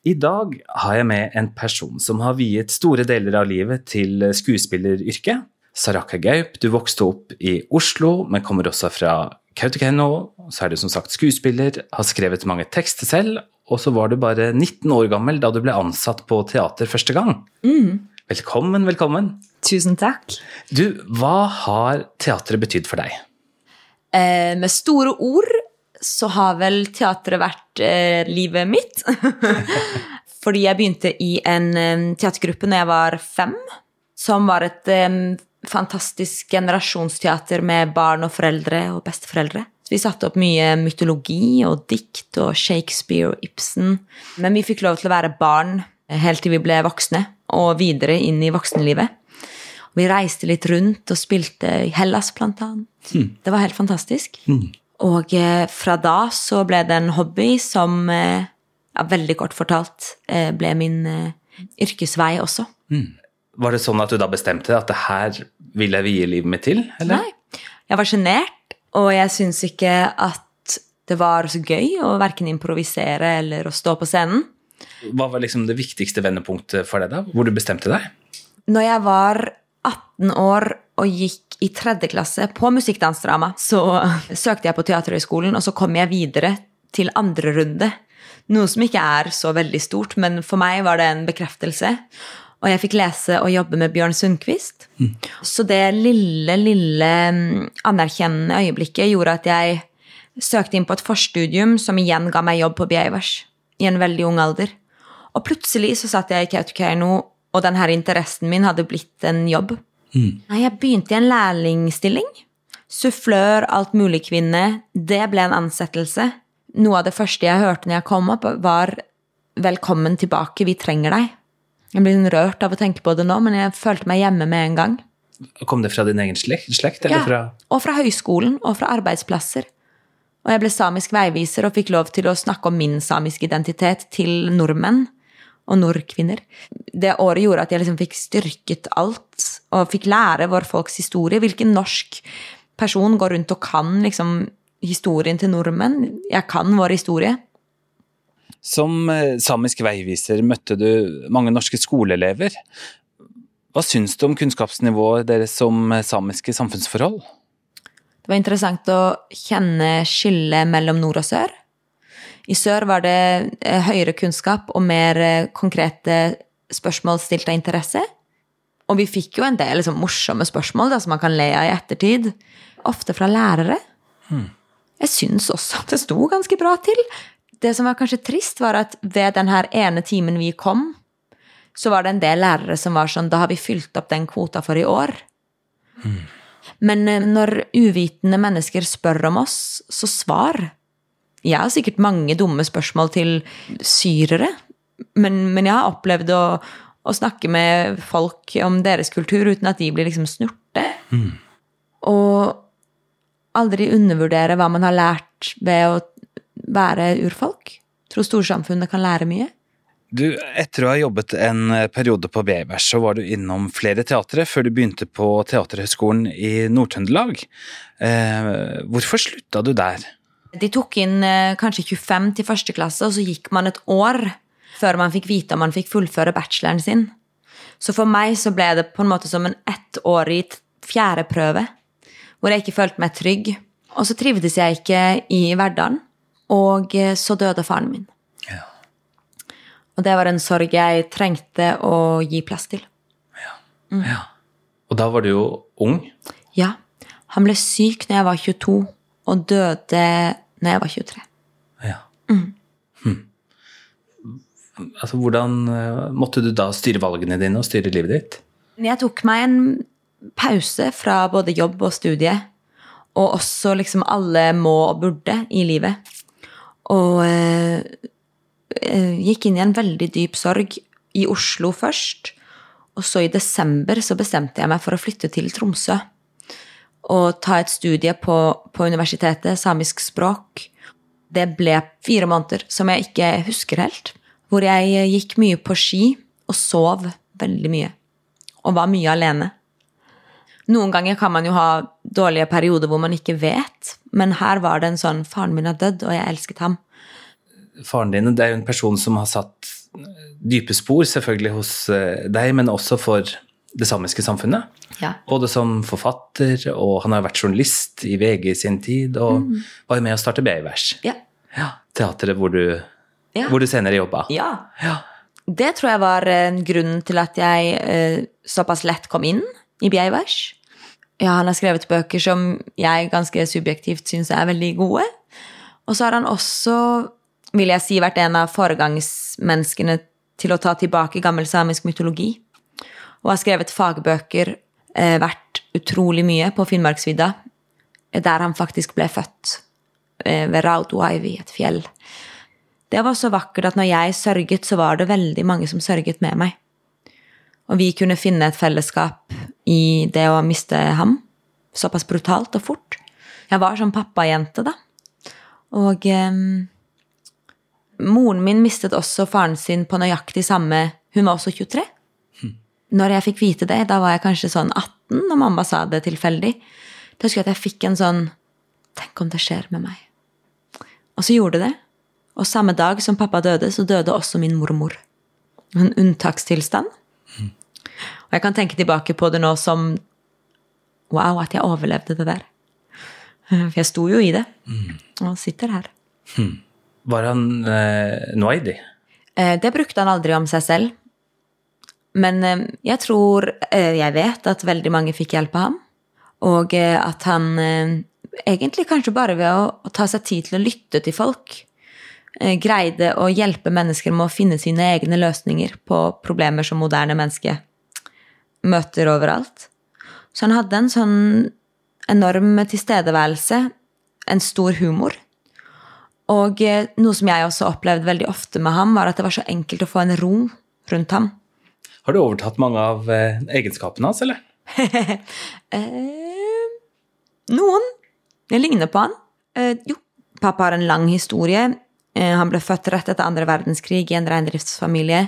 I dag har jeg med en person som har viet store deler av livet til skuespilleryrket. Saraka Gaup, du vokste opp i Oslo, men kommer også fra Kautokeino. Så er du som sagt skuespiller, har skrevet mange tekster selv, og så var du bare 19 år gammel da du ble ansatt på teater første gang. Velkommen, velkommen. Tusen takk. Du, hva har teatret betydd for deg? Eh, med store ord så har vel teatret vært eh, livet mitt. Fordi jeg begynte i en eh, teatergruppe når jeg var fem, som var et eh, fantastisk generasjonsteater med barn og foreldre og besteforeldre. Så vi satte opp mye mytologi og dikt og Shakespeare og Ibsen. Men vi fikk lov til å være barn helt til vi ble voksne, og videre inn i voksenlivet. Vi reiste litt rundt og spilte i Hellas, blant annet. Det var helt fantastisk. Og eh, fra da så ble det en hobby som, eh, ja, veldig kort fortalt, eh, ble min yrkesvei også. Var det sånn at du da bestemte at det her vil jeg vie livet mitt til? Eller? Nei. Jeg var sjenert, og jeg syns ikke at det var så gøy å verken improvisere eller å stå på scenen. Hva var liksom det viktigste vendepunktet for deg da? Hvor du bestemte deg? Når jeg var 18 år og gikk i tredje klasse på musikkdansdrama, så søkte jeg på Teaterhøgskolen, og så kom jeg videre til andre runde. Noe som ikke er så veldig stort, men for meg var det en bekreftelse. Og jeg fikk lese og jobbe med Bjørn Sundquist. Så det lille, lille mm, anerkjennende øyeblikket gjorde at jeg søkte inn på et forstudium som igjen ga meg jobb på Beivers i en veldig ung alder. Og plutselig så satt jeg i Kautokeino, og denne interessen min hadde blitt en jobb. Nei, Jeg begynte i en lærlingstilling. Sufflør, kvinne, Det ble en ansettelse. Noe av det første jeg hørte når jeg kom opp, var 'velkommen tilbake, vi trenger deg'. Jeg blir rørt av å tenke på det nå, men jeg følte meg hjemme med en gang. Kom det fra din egen slekt? Ja, fra Og fra høyskolen og fra arbeidsplasser. Og jeg ble samisk veiviser og fikk lov til å snakke om min samiske identitet til nordmenn og nordkvinner. Det året gjorde at jeg liksom fikk styrket alt, og fikk lære vår folks historie. Hvilken norsk person går rundt og kan liksom historien til nordmenn? Jeg kan vår historie. Som eh, samisk veiviser møtte du mange norske skoleelever. Hva syns du om kunnskapsnivået deres som eh, samiske samfunnsforhold? Det var interessant å kjenne skillet mellom nord og sør. I sør var det eh, høyere kunnskap og mer eh, konkrete spørsmål stilt av interesse. Og vi fikk jo en del liksom, morsomme spørsmål da, som man kan le av i ettertid. Ofte fra lærere. Jeg syns også at det sto ganske bra til. Det som var kanskje trist, var at ved den her ene timen vi kom, så var det en del lærere som var sånn Da har vi fylt opp den kvota for i år. Men eh, når uvitende mennesker spør om oss, så svar. Jeg har sikkert mange dumme spørsmål til syrere, men, men jeg har opplevd å, å snakke med folk om deres kultur uten at de blir liksom snurte. Og aldri undervurdere hva man har lært ved å være urfolk. Tror storsamfunnet kan lære mye. Du, etter å ha jobbet en periode på Bevers, så var du innom flere teatre før du begynte på Teaterhøgskolen i Nord-Trøndelag. Eh, hvorfor slutta du der? De tok inn eh, kanskje 25 til første klasse, og så gikk man et år før man fikk vite om man fikk fullføre bacheloren sin. Så for meg så ble det på en måte som en ettårig fjerde fjerdeprøve, hvor jeg ikke følte meg trygg. Og så trivdes jeg ikke i hverdagen, og eh, så døde faren min. Ja. Og det var en sorg jeg trengte å gi plass til. ja. Og da var du jo ung. Ja, han ble syk når jeg var 22, og døde når jeg var 23. Ja. Hm. Altså, hvordan eh, måtte du da styre valgene dine og styre livet ditt? Jeg tok meg en pause fra både jobb og studie, og også liksom alle må og burde i livet. Og eh, eh, gikk inn i en veldig dyp sorg i Oslo først. Og så i desember så bestemte jeg meg for å flytte til Tromsø. Og ta et studie på, på universitetet, samisk språk. Det ble fire måneder som jeg ikke husker helt. Hvor jeg gikk mye på ski og sov veldig mye. Og var mye alene. Noen ganger kan man jo ha dårlige perioder hvor man ikke vet, men her var det en sånn Faren min er dødd, og jeg elsket ham. Faren din det er jo en person som har satt dype spor, selvfølgelig hos eh, deg, men også for det samiske samfunnet. Ja. Både som forfatter, og han har vært journalist i VG i sin tid, og var jo med å starte Beivers. Ja. Ja, teateret hvor du, Ja. hvor du senere jobba. ja. Ja. Det tror jeg var grunnen til at jeg eh, såpass lett kom inn i Beivers. Ja, han har skrevet bøker som jeg ganske subjektivt syns er veldig gode. Og så har han også, vil jeg si, vært en av foregangsmenneskene til å ta tilbake gammel samisk mytologi. Og har skrevet fagbøker, eh, vært utrolig mye på Finnmarksvidda, eh, der han faktisk ble født. Eh, ved Rautuaivi, et fjell. Det var så vakkert at når jeg sørget, så var det veldig mange som sørget med meg. Og vi kunne finne et fellesskap i det å miste ham såpass brutalt og fort. Jeg var som pappajente, da. Og eh, moren min mistet også faren sin på nøyaktig samme Hun var også 23. Når jeg fikk vite det, da var jeg kanskje sånn 18 når mamma sa det tilfeldig. Da husker jeg at jeg fikk en sånn Tenk om det skjer med meg. Og så gjorde det det. Og samme dag som pappa døde, så døde også min mormor. En unntakstilstand. Og jeg kan tenke tilbake på det nå som Wow, at jeg overlevde det der. For jeg sto jo i det. Og sitter her. Var han eh, noaidi? Eh, Det brukte han aldri om seg selv. Men eh, jeg tror eh, Jeg vet at veldig mange fikk hjelp av ham. Og eh, at han egentlig kanskje bare ved å, å ta seg tid til å lytte til folk greide å hjelpe mennesker med å finne sine egne løsninger på problemer som moderne mennesker møter overalt. Så han hadde en sånn enorm tilstedeværelse, en stor humor. Og noe som jeg også opplevde veldig ofte med ham, var at det var så enkelt å få en ro rundt ham. Har du overtatt mange av eh, egenskapene hans, eller? Eh, noen. Jeg ligner på han. Eh, jo, pappa har en lang historie. Eh, han ble født rett etter andre verdenskrig i en reindriftsfamilie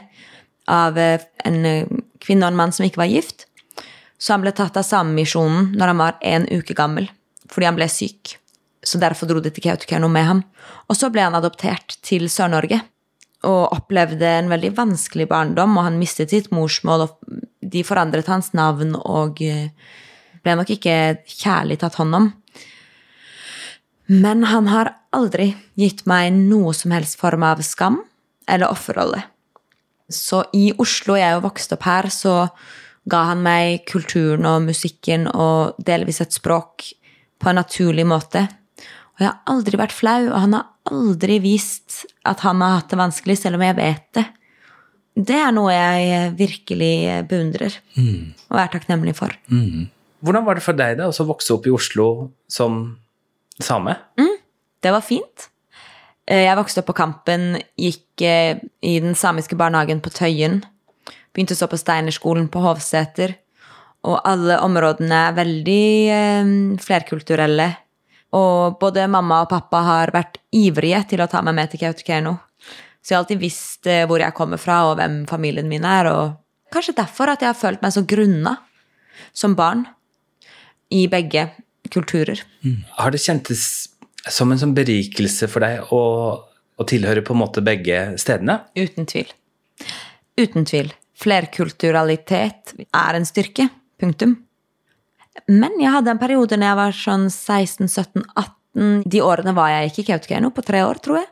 av eh, en eh, kvinne og en mann som ikke var gift. Så han ble tatt av Samemisjonen når han var en uke gammel, fordi han ble syk. Så derfor dro de til Kautokeino med ham. Og så ble han adoptert til Sør-Norge og opplevde en veldig vanskelig barndom, og han mistet sitt morsmål, og de forandret hans navn og eh, ble nok ikke kjærlig tatt hånd om. Men han har aldri gitt meg noe som helst form av skam eller offerrolle. Så i Oslo, jeg jo vokste opp her, så ga han meg kulturen og musikken og delvis et språk på en naturlig måte. Og jeg har aldri vært flau, og han har aldri vist at han har hatt det vanskelig, selv om jeg vet det. Det er noe jeg virkelig beundrer og er takknemlig for. Hvordan var det for deg da, å vokse opp i Oslo som same? Det var fint. Eh, Jeg vokste opp på Kampen, gikk eh, i den samiske barnehagen på Tøyen. Begynte så på Steinerskolen på Hovseter. Og alle områdene er veldig eh, flerkulturelle. Og både mamma og pappa har vært ivrige til å ta meg med til Kautokeino. Så jeg har alltid visst eh, hvor jeg kommer fra, og hvem familien min er. Og kanskje derfor at jeg har følt meg så grunna som barn i begge kulturer. Har det kjentes som en sånn berikelse for deg å, å tilhøre på en måte begge stedene? Uten tvil. Uten tvil. Flerkulturalitet er en styrke. Punktum. Men jeg hadde en periode når jeg var sånn 16-17-18 De årene var jeg ikke i Kautokeino, på tre år, tror jeg.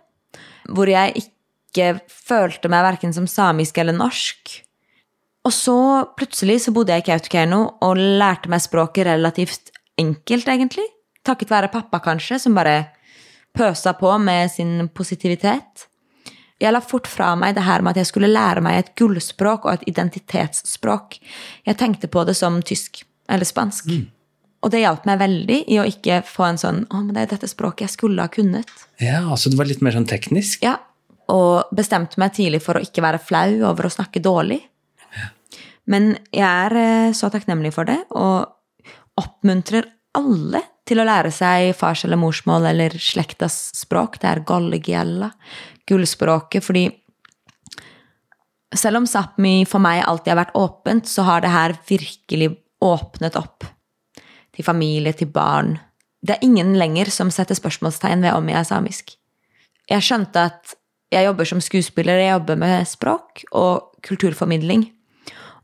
Hvor jeg ikke følte meg verken som samisk eller norsk. Og så plutselig så bodde jeg i Kautokeino og lærte meg språket relativt enkelt, egentlig. Takket være pappa, kanskje, som bare pøsa på med sin positivitet. Jeg la fort fra meg det her med at jeg skulle lære meg et gullspråk og et identitetsspråk. Jeg tenkte på det som tysk eller spansk. Og det hjalp meg veldig i å ikke få en sånn 'Å, men det er dette språket jeg skulle ha kunnet'. Ja, altså det var litt mer sånn teknisk? Ja, og bestemte meg tidlig for å ikke være flau over å snakke dårlig. Men jeg er eh, så takknemlig for det, og oppmuntrer alle til å lære seg fars- eller morsmål eller slektas språk. Det er gollegiella, gullspråket, fordi selv om Sápmi for meg alltid har vært åpent, så har det her virkelig åpnet opp. Til familie, til barn. Det er ingen lenger som setter spørsmålstegn ved om jeg er samisk. Jeg skjønte at Jeg jobber som skuespiller, jeg jobber med språk og kulturformidling.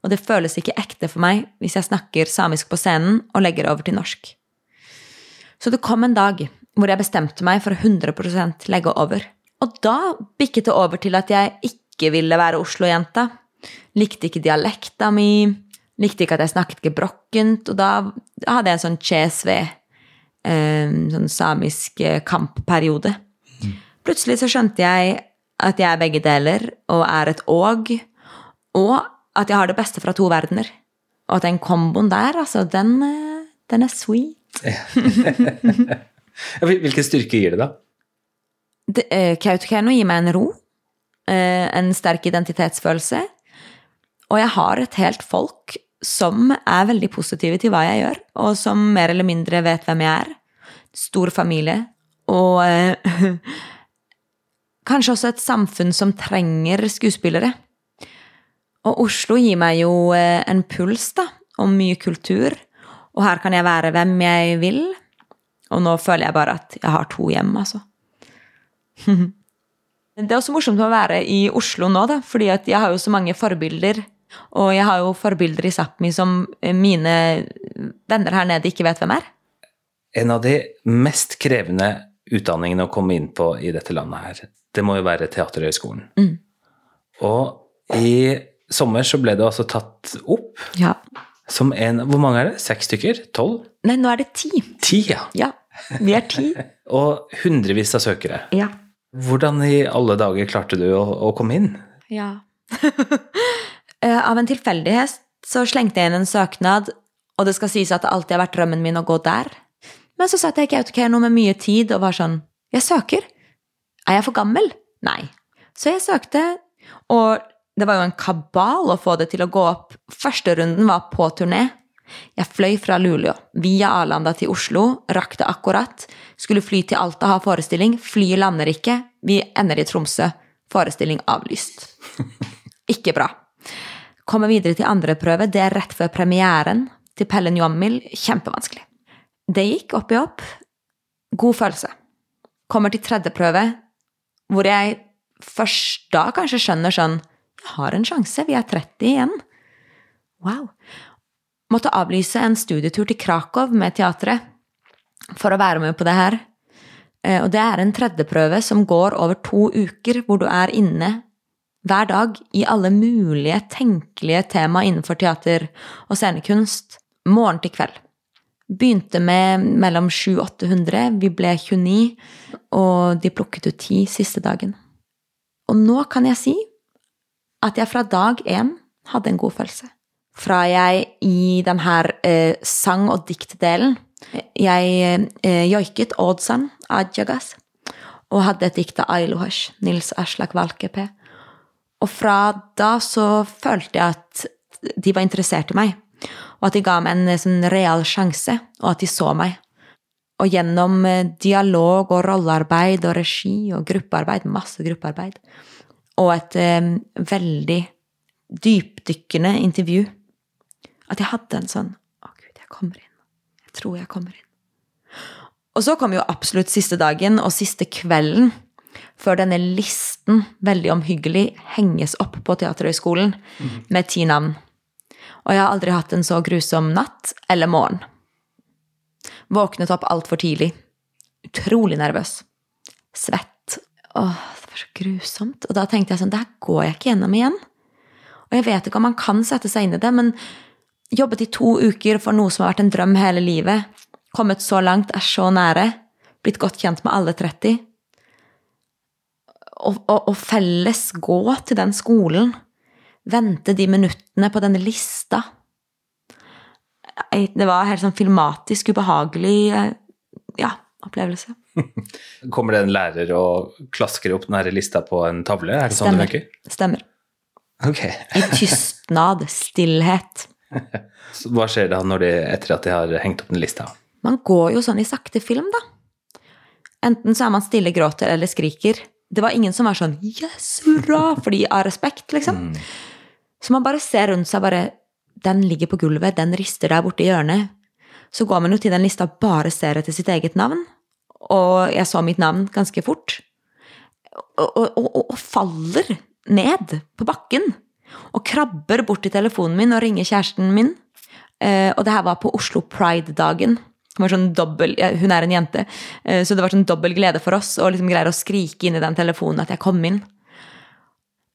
Og det føles ikke ekte for meg hvis jeg snakker samisk på scenen og legger det over til norsk. Så det kom en dag hvor jeg bestemte meg for å 100% legge over. Og da bikket det over til at jeg ikke ville være Oslo-jenta. Likte ikke dialekta mi, likte ikke at jeg snakket gebrokkent, og da hadde jeg en sånn CSV, eh, sånn samisk eh, kampperiode. Plutselig så skjønte jeg at jeg er begge deler, og er et åg, og at jeg har det beste fra to verdener. Og at den komboen der, altså, den, eh, den er sweet. Hvilken styrke gir det, da? Det, eh, Kautokeino gir meg en ro, en sterk identitetsfølelse, og jeg har et helt folk som er veldig positive til hva jeg gjør, og som mer eller mindre vet hvem jeg er. Stor familie, og eh, kanskje også et samfunn som trenger skuespillere. Og Oslo gir meg jo eh, en puls, da, og mye kultur, og her kan jeg være hvem jeg vil. Og nå føler jeg bare at jeg har to hjem, altså. Det er også morsomt å være i Oslo nå, da, fordi jeg har jo så mange forbilder. Og jeg har jo forbilder i Sápmi som mine venner her nede ikke vet hvem er. En av de mest krevende utdanningene å komme inn på i dette landet her, det må jo være Teaterhøgskolen. Mm. Og i sommer så ble det altså tatt opp Ja. som en Hvor mange er det? Seks stykker? Tolv? Nei, nå er det ti. Ti, ja. Ja. Vi er ti. Og hundrevis av søkere. Ja. Hvordan i alle dager klarte du å, å komme inn? Ja. Eh, Av en tilfeldighet så slengte jeg inn en søknad, og det skal sies at det alltid har vært drømmen min å gå der. Men så satt jeg i Kautokeino med mye tid og var sånn Jeg søker. Er jeg for gammel? Nei. Så jeg søkte, og det var jo en kabal å få det til å gå opp. Første runden var på turné. Jeg fløy fra Luleå, via Arlanda til Oslo, rakk det akkurat. Skulle fly til Alta, ha forestilling. Flyet lander ikke. Vi ender i Tromsø. Forestilling avlyst. Ikke bra. Kommer videre til andre prøve. Det er rett før premieren til Pelle Njåmil. Kjempevanskelig. Det gikk opp i opp. God følelse. Kommer til tredje prøve, hvor jeg først da kanskje skjønner sånn Jeg har en sjanse, vi er 30 igjen. Wow. Måtte avlyse en studietur til Krakow med teatret for å være med på det her. Eh, Og det er en tredjeprøve som går over to uker, hvor du er inne hver dag i alle mulige tenkelige tema innenfor teater og scenekunst, morgen til kveld. Begynte med mellom 700-800, vi ble 29, og de plukket ut 10 siste dagen. Og nå kan jeg si at jeg fra dag én hadde en god følelse. Fra jeg i den her eh, sang- og diktdelen Jeg eh, joiket Oddsan Adjagas og hadde et dikt av Ailuhash, Nils Aslak Valkeapää. Og fra da så følte jeg at de var interessert i meg, og at de ga meg en sånn real sjanse, og at de så meg. Og gjennom eh, dialog og rollearbeid og regi og gruppearbeid, masse gruppearbeid, og et eh, veldig dypdykkende intervju, at jeg hadde en sånn Å, gud, jeg kommer inn. Jeg tror jeg kommer inn. Og så kom jo absolutt siste dagen og siste kvelden før denne listen, veldig omhyggelig, henges opp på Teaterhøgskolen med ti navn. Og jeg har aldri hatt en så grusom natt eller morgen. Våknet opp altfor tidlig. Utrolig nervøs. Svett. Åh, det var så grusomt. Og da tenkte jeg sånn, det her går jeg ikke gjennom igjen. Og jeg vet ikke om man kan sette seg inn i det, men jobbet i to uker for noe som har vært en drøm hele livet, kommet så langt, er så nære, blitt godt kjent med alle 30, og, og, og felles gå til den skolen, vente de minuttene på denne lista. Det var helt sånn filmatisk ubehagelig eh, ja, opplevelse. Kommer det en lærer og klasker opp denne lista på en tavle? Er det sånn det Stemmer. funker? Stemmer. Okay. I tystnad, stillhet. Hva skjer da når de, etter at de har hengt opp den lista? Man går jo sånn i sakte film, da. Enten så er man stille, gråter eller skriker. Det var ingen som var sånn 'yes, hurra', fordi av respekt, liksom. Så man bare ser rundt seg, bare Den ligger på gulvet, den rister der borte i hjørnet. Så går man jo til den lista og bare ser etter sitt eget navn. Og jeg så mitt navn ganske fort. og, og, og, og faller ned på bakken. Og krabber bort til telefonen min og ringer kjæresten min. Eh, og det her var på Oslo Pride-dagen. Var sånn dobbel, ja, Hun er en jente, eh, så det var sånn dobbel glede for oss å liksom greie å skrike inn i den telefonen at jeg kom inn.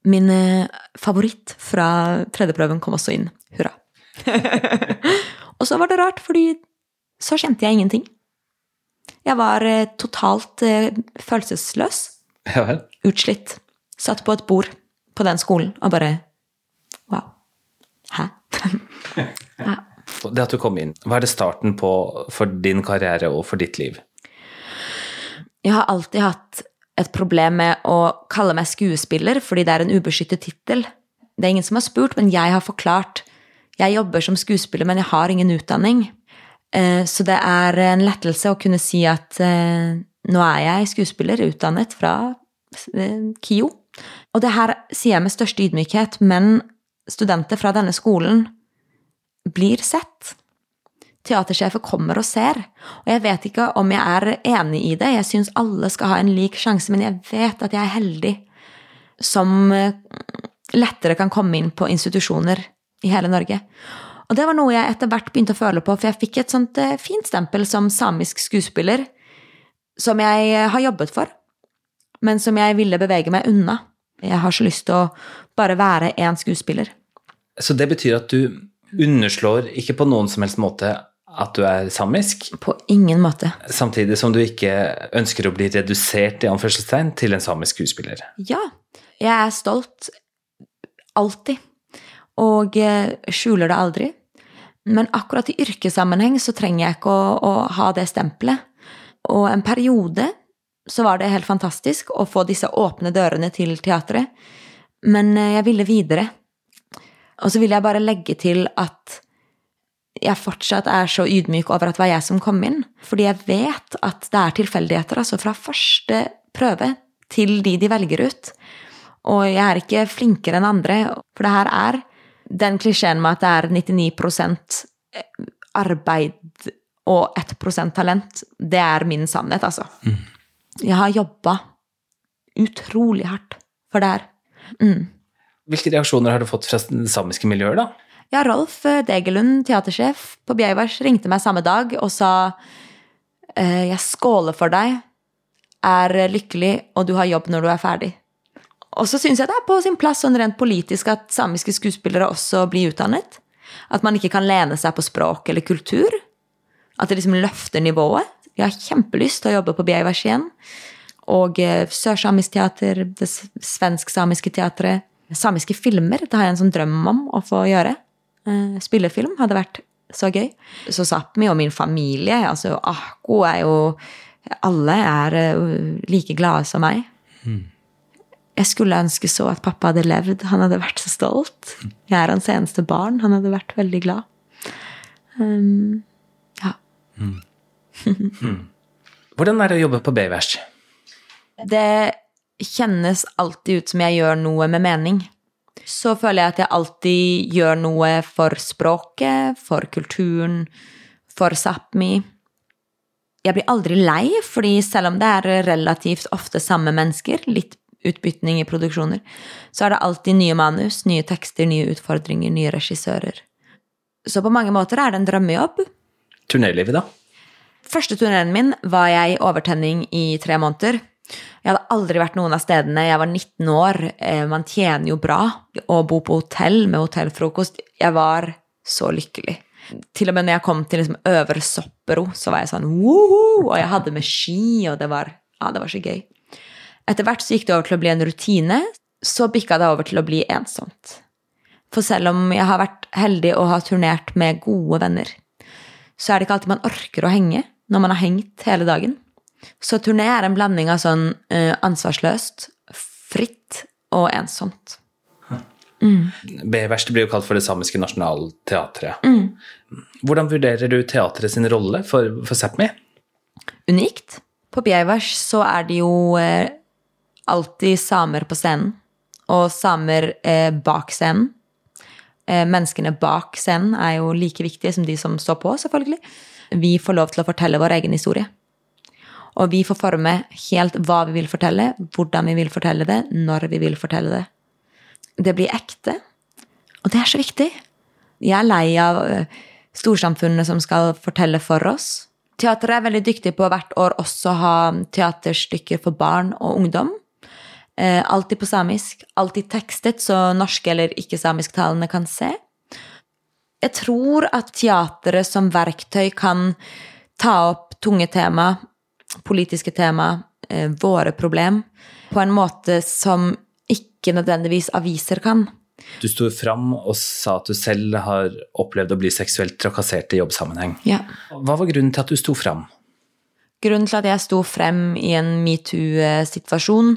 Min eh, favoritt fra tredjeprøven kom også inn. Hurra. og så var det rart, fordi så kjente jeg ingenting. Jeg var eh, totalt følelsesløs. Ja. Utslitt. Satt på et bord på den skolen og bare Wow. Hæ? ja. Det at du kom inn, hva er det starten på for din karriere og for ditt liv? Jeg har alltid hatt et problem med å kalle meg skuespiller, fordi det er en ubeskyttet tittel. Det er ingen som har spurt, men jeg har forklart. Jeg jobber som skuespiller, men jeg har ingen utdanning. Eh, Så det er en lettelse å kunne si at eh, nå er jeg skuespiller, utdannet fra eh, KIO. Og det her sier jeg med største ydmykhet, men studenter fra denne skolen blir sett. Teatersjefer kommer og ser. Og jeg vet ikke om jeg er enig i det, jeg syns alle skal ha en lik sjanse, men jeg vet at jeg er heldig som eh, lettere kan komme inn på institusjoner i hele Norge. Og det var noe jeg etter hvert begynte å føle på, for jeg fikk et sånt eh, fint stempel som samisk skuespiller, som jeg eh, har jobbet for, men som jeg ville bevege meg unna. Jeg har så lyst til å bare være én skuespiller. Så det betyr at du underslår ikke på noen som helst måte at du er samisk, På ingen måte. samtidig som du ikke ønsker å bli redusert i anførselstegn til en samisk skuespiller. Ja, jeg er stolt. Alltid. Og eh, skjuler det aldri. Men akkurat i yrkessammenheng så trenger jeg ikke å, å ha det stempelet. Og en periode så var det helt fantastisk å få disse åpne dørene til teatret. Men eh, jeg ville videre. Og så vil jeg bare legge til at jeg fortsatt er så ydmyk over at det var jeg som kom inn. Fordi jeg vet at det er tilfeldigheter, altså fra første prøve til de de velger ut. Og jeg er ikke flinkere enn andre, for det her er den klisjeen med at det er 99% arbeid og 1% talent. Det er min sannhet, altså. Jeg har jobba utrolig hardt for det her. Mm. Hvilke reaksjoner har du fått fra samiske miljøet, da? Ja, Rolf Degelund, teatersjef på Bjeivars, ringte meg samme dag og sa eh, jeg skåler for deg, er lykkelig, og du har jobb når du er ferdig. Og så syns jeg det er på sin plass sånn rent politisk at samiske skuespillere også blir utdannet. At man ikke kan lene seg på språk eller kultur. At det liksom løfter nivået. Jeg har kjempelyst til å jobbe på Bjeivars igjen. Og eh, sørsamisk teater, det svensk-samiske teatret. Samiske filmer, det har jeg en sånn drøm om å få gjøre. Eh, Spillefilm hadde vært så gøy. Så Sápmi og min familie, altså Ahko er jo Alle er eh, like glade som meg. Jeg skulle ønske så at pappa hadde levd. Han hadde vært så stolt. Jeg er hans eneste barn. Han hadde vært veldig glad. Um, ja. Hvordan er det å jobbe på Beavers? Det kjennes alltid ut som jeg gjør noe med mening. Så føler jeg at jeg alltid gjør noe for språket, for kulturen, for Sápmi. Jeg blir aldri lei, fordi selv om det er relativt ofte samme mennesker, litt utbytning i produksjoner, så er det alltid nye manus, nye tekster, nye utfordringer, nye regissører. Så på mange måter er det en drømmejobb. Turnélivet, da? Første turneen min var jeg i overtenning i tre måneder. Jeg hadde aldri vært noen av stedene. Jeg var 19 år. Eh, Man tjener jo bra. Å bo på hotell med hotellfrokost Jeg var så lykkelig. Til og med når jeg kom til liksom Øvre Soppero, så var jeg sånn woho! Og jeg hadde med ski, og det var, ja, det var så gøy. Etter hvert så gikk det over til å bli en rutine. Så bikka det over til å bli ensomt. For selv om jeg har vært heldig og har turnert med gode venner, så er det ikke alltid man orker å henge når man har hengt hele dagen. Så turné er en blanding av sånn uh, ansvarsløst, fritt og ensomt. Mm. det blir jo kalt for det samiske nasjonalteatret. Hvordan vurderer du teatret sin rolle for, for Sápmi? Unikt. På Bjeivars så er det jo eh, alltid samer på scenen, og samer eh, bak scenen. Eh, menneskene bak scenen er jo like viktige som de som står på, selvfølgelig. Vi får lov til å fortelle vår egen historie. Og vi får forme helt hva vi vil fortelle, hvordan vi vil fortelle det, når vi vil fortelle det. Det blir ekte. Og det er så viktig. Jeg er lei av eh, storsamfunnet som skal fortelle for oss. Teateret er veldig dyktig på hvert år også ha teaterstykker for barn og ungdom. Eh, alltid på samisk, alltid tekstet, så norske eller ikke-samisktalende kan se. Jeg tror at teateret som verktøy kan ta opp tunge tema, politiske tema, eh, våre problem, på en måte som ikke nødvendigvis aviser kan. Du sto fram og sa at du selv har opplevd å bli seksuelt trakassert i jobbsammenheng. Ja. Hva var grunnen til at du sto fram? Grunnen til at jeg sto frem i en metoo-situasjon,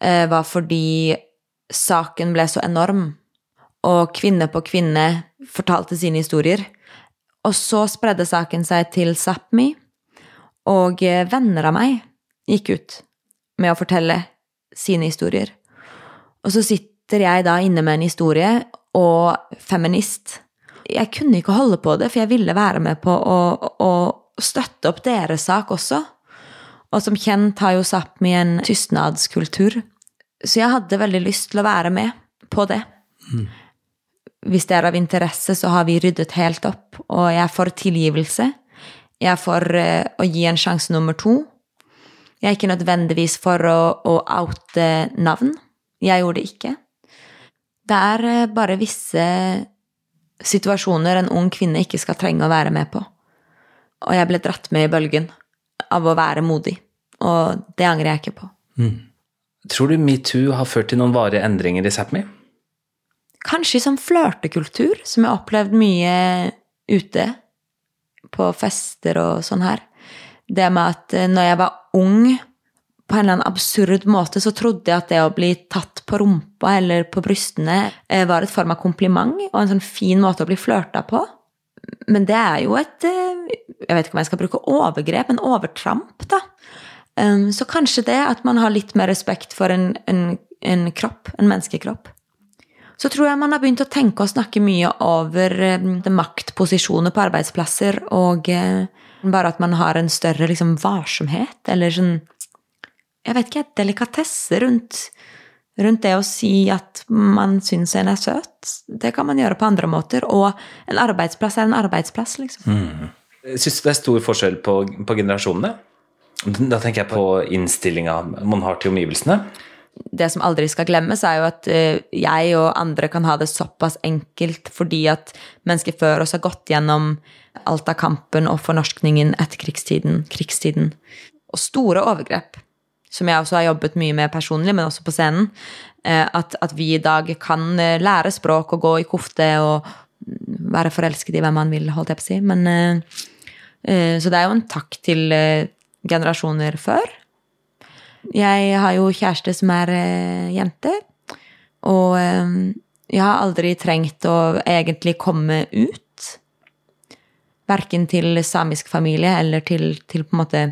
eh, var fordi saken ble så enorm, og kvinne på kvinne fortalte sine historier. Og så spredde saken seg til Sápmi, og eh, venner av meg gikk ut med å fortelle sine historier. Og så sitter jeg da inne med en historie, og feminist. Jeg kunne ikke holde på det, for jeg ville være med på å, å støtte opp deres sak også. Og som kjent har jo Sápmi en tystnadskultur, så jeg hadde veldig lyst til å være med på det. Hvis det er av interesse, så har vi ryddet helt opp, og jeg får tilgivelse. Jeg er eh, å gi en sjanse nummer to. Jeg er ikke nødvendigvis for å, å oute navn. Jeg gjorde det ikke. Det er eh, bare visse situasjoner en ung kvinne ikke skal trenge å være med på. Og jeg ble dratt med i bølgen av å være modig. Og det angrer jeg ikke på. Tror du metoo har ført til noen varige endringer i Sápmi? Kanskje som flørtekultur, som jeg har opplevd mye ute. På fester og sånn her. Det med at eh, når jeg var ung, på en eller annen absurd måte, så trodde jeg at det å bli tatt på rumpa eller på brystene eh, var et form av kompliment og en sånn fin måte å bli flørta på. Men det er jo et eh, Jeg vet ikke om jeg skal bruke overgrep, men overtramp, da. Um, Så kanskje det at man har litt mer respekt for en, en, en kropp, en menneskekropp. Så tror jeg man har begynt å tenke og snakke mye over eh, maktposisjoner på arbeidsplasser, og eh, bare at man har en større liksom, varsomhet, eller sånn Jeg vet ikke, delikatesse rundt, rundt det å si at man syns en er søt. Det kan man gjøre på andre måter, og en arbeidsplass er en arbeidsplass, liksom. Syns du det er stor forskjell på, på generasjonene? Da tenker jeg på innstillinga man har til omgivelsene. Det som aldri skal glemmes, er jo at eh, jeg og andre kan ha det såpass enkelt fordi at mennesker før oss har gått gjennom alt av kampen og fornorskningen etter krigstiden, krigstiden. Og store overgrep, som jeg også har jobbet mye med personlig, men også på scenen. eh, At, at vi i dag kan eh, lære språk og gå i kofte og være forelsket i hvem man vil, holdt jeg på å si. Men, så det er jo en takk til generasjoner før. Jeg har jo kjæreste som er eh, jente, og eh, jeg har aldri trengt å egentlig komme ut. Verken til samisk familie eller til, til på en måte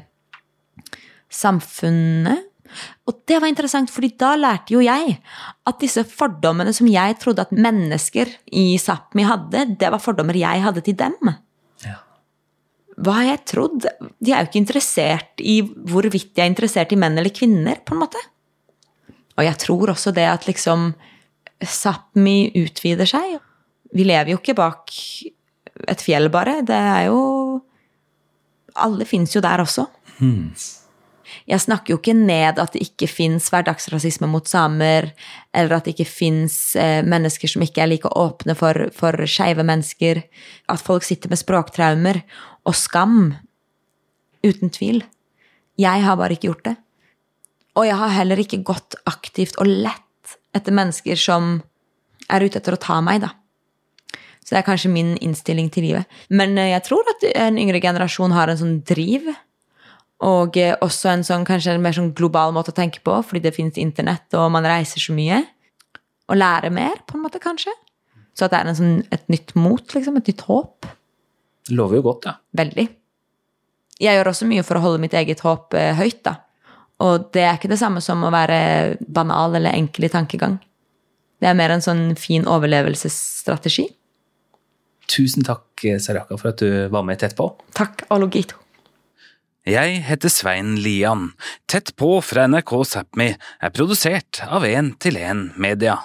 samfunnet. Og det var interessant, fordi da lærte jo jeg at disse fordommene som jeg trodde at mennesker i Sápmi hadde, det var fordommer jeg hadde til dem. Hva har jeg trodd? De er jo ikke interessert i hvorvidt de er interessert i menn eller kvinner, på en måte. Og jeg tror også det at liksom Sápmi utvider seg. Vi lever jo ikke bak et fjell, bare. Det er jo Alle fins jo der også. Jeg snakker jo ikke ned at det ikke fins hverdagsrasisme mot samer, eller at det ikke fins eh, mennesker som ikke er like åpne for, for skeive mennesker. At folk sitter med språktraumer og skam. Uten tvil. Jeg har bare ikke gjort det. Og jeg har heller ikke gått aktivt og lett etter mennesker som er ute etter å ta meg, da. Så det er kanskje min innstilling til livet. Men eh, jeg tror at en yngre generasjon har en sånn driv. Og eh, også en sånn, kanskje en mer sånn global måte å tenke på, fordi det finnes internett, og man reiser så mye. Og lærer mer, på en måte, kanskje. Så at det er sånn, et nytt mot, liksom. Et nytt håp. Det lover jo godt, ja. Veldig. Jeg gjør også mye for å holde mitt eget håp eh, høyt, da. Og det er ikke det samme som å være banal eller enkel i tankegang. Det er mer en sånn fin overlevelsesstrategi. Tusen takk, Saraka, for at du var med tett på. Takk, Ologito. Jeg heter Svein Lian. Tett på fra NRK Sápmi er produsert av 1 til 1 Media.